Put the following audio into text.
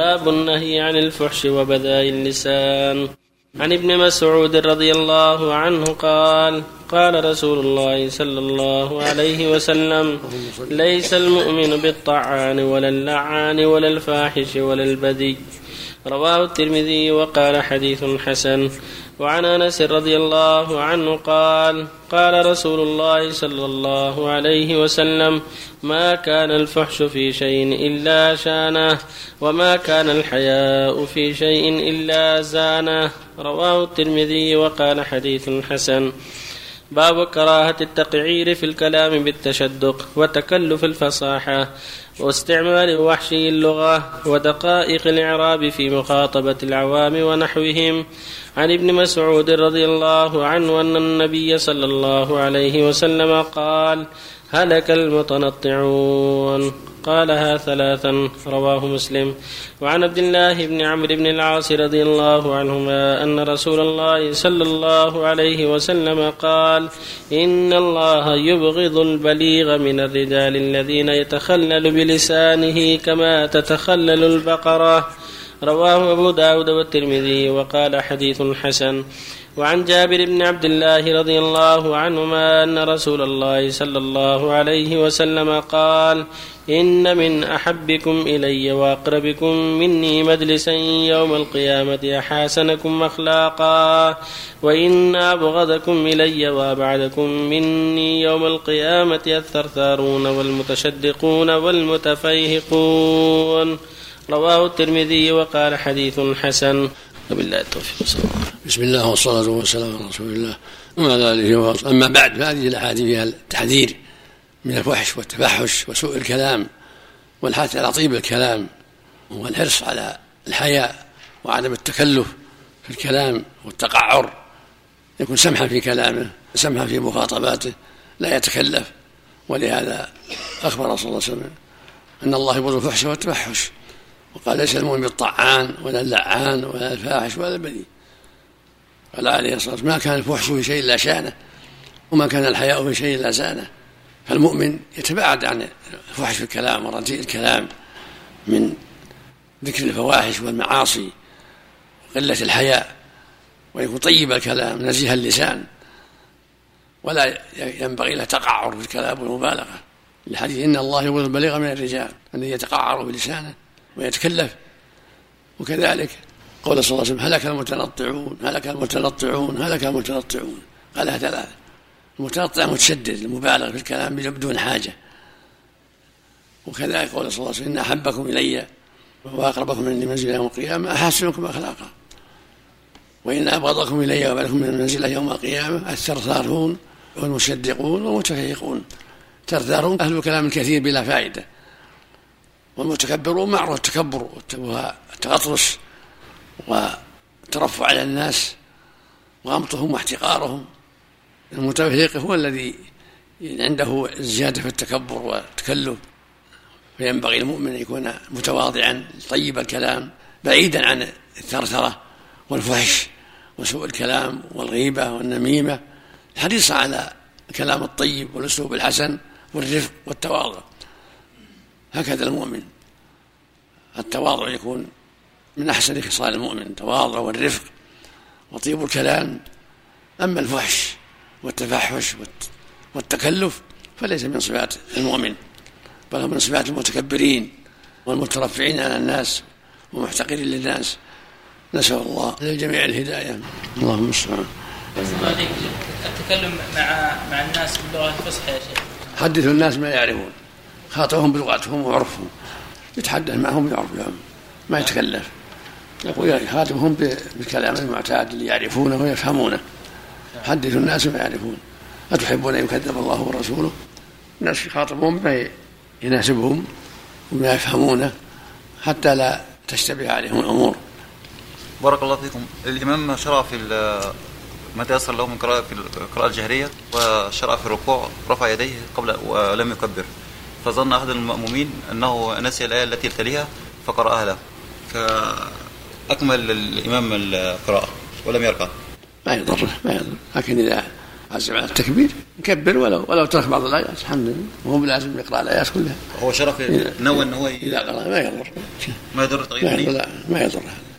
باب النهي عن الفحش وبذاء اللسان. عن ابن مسعود رضي الله عنه قال قال رسول الله صلى الله عليه وسلم ليس المؤمن بالطعان ولا اللعان ولا الفاحش ولا البذي. رواه الترمذي وقال حديث حسن. وعن أنس رضي الله عنه قال قال رسول الله صلى الله عليه وسلم ما كان الفحش في شيء إلا شانه وما كان الحياء في شيء إلا زانه. رواه الترمذي وقال حديث حسن. باب كراهة التقعير في الكلام بالتشدق وتكلف الفصاحة. واستعمال وحشي اللغة ودقائق الإعراب في مخاطبة العوام ونحوهم. عن ابن مسعود رضي الله عنه أن النبي صلى الله عليه وسلم قال هلك المتنطعون. قالها ثلاثا رواه مسلم. وعن عبد الله بن عمرو بن العاص رضي الله عنهما أن رسول الله صلى الله عليه وسلم قال إن الله يبغض البليغ من الرجال الذين يتخلل بلسانه كما تتخلل البقرة. رواه أبو داود والترمذي وقال حديث حسن. وعن جابر بن عبد الله رضي الله عنهما أن رسول الله صلى الله عليه وسلم قال إن من أحبكم إلي وأقربكم مني مجلسا يوم القيامة احاسنكم أخلاقا وإن أبغضكم إلي وأبعدكم مني يوم القيامة الثرثارون والمتشدقون والمتفيهقون. رواه الترمذي وقال حديث حسن. وبالله التوفيق. بسم الله والصلاة والسلام على رسول الله وعلى آله أما بعد فهذه الأحاديث فيها التحذير من الفحش والتفحش وسوء الكلام والحث على طيب الكلام والحرص على الحياء وعدم التكلف في الكلام والتقعر. يكون سمحا في كلامه سمحا في مخاطباته لا يتكلف. ولهذا أخبر صلى الله عليه وسلم أن الله يبغض الفحش والتفحش وقال ليس المؤمن بالطعان ولا اللعان ولا الفاحش ولا البذيء. قال عليه الصلاة والسلام ما كان الفحش في شيء إلا شانة وما كان الحياء في شيء إلا زانة. فالمؤمن يتباعد عن الفحش في الكلام ورديء الكلام من ذكر الفواحش والمعاصي وقلة الحياء ويكون طيب الكلام نزيه اللسان ولا ينبغي له تقعر في الكلام والمبالغة. الحديث إن الله يبغض البليغ من الرجال أن يتقعر بلسانه ويتكلف. وكذلك قول صلى الله عليه وسلم هلك المتنطعون هلك المتنطعون هلك المتنطعون. قالها ثلاثة المتنطع متشدد المبالغ في الكلام بدون حاجة. وكذلك قول صلى الله عليه وسلم إن أحبكم إلي وأقربكم مني منزلة يوم القيامة أحسنكم أخلاقا. وإن أبغضكم إلي وأبعدكم من المنزلة يوم القيامة الثرثارون والمشدقون والمتفيقون. ثرثارون أهل الكلام الكثير بلا فائدة. والمتكبرون معروف التكبر والتغطرس والترفع على الناس وغمطهم واحتقارهم. المتفيق هو الذي عنده زيادة في التكبر والتكلف. فينبغي المؤمن أن يكون متواضعا طيب الكلام بعيدا عن الثرثرة والفحش وسوء الكلام والغيبة والنميمة. حريصا على الكلام الطيب والأسلوب الحسن والرفق والتواضع. هكذا المؤمن. التواضع يكون من أحسن خصال المؤمن التواضع والرفق وطيب الكلام. أما الفحش والتفحش والتكلف فليس من صفات المؤمن بل هو من صفات المتكبرين والمترفعين على الناس ومحتقرين للناس. نسأل الله للجميع الهداية. اللهم المستعان التكلم مع مع الناس باللغة الفصحى يا شيخ. حدثوا الناس ما يعرفون. خاطبهم بلغتهم وعرفهم يتحدث معهم بهم ما يتكلف. يقول يخاطبهم بالكلام المعتاد اللي يعرفونه ويفهمونه. حدثوا الناس ما يعرفون. أتحبون أن يكذب الله ورسوله؟ الناس يخاطبون بما يناسبهم وما يفهمونه حتى لا تشتبه عليهم الأمور. بارك الله فيكم. الإمام شرع في ما تيسر له من قراءة في القراءة الجهرية وشرع في الركوع رفع يديه قبل ولم يكبر. فظن أحد المأمومين أنه نسي الآية التي تليها فقرأها له. فأكمل الإمام القراءة ولم يركع ما يضره ما يضر. لكن إذا عزم على التكبير يكبر ولو ولو ترك بعض الآيات الحمد لله. وهو بلازم يقرأ الآيات كلها. هو شرف نوى إن هو إذا قرأ ما يضر. ما يضر تغيير؟ يضر ما يضر. هذا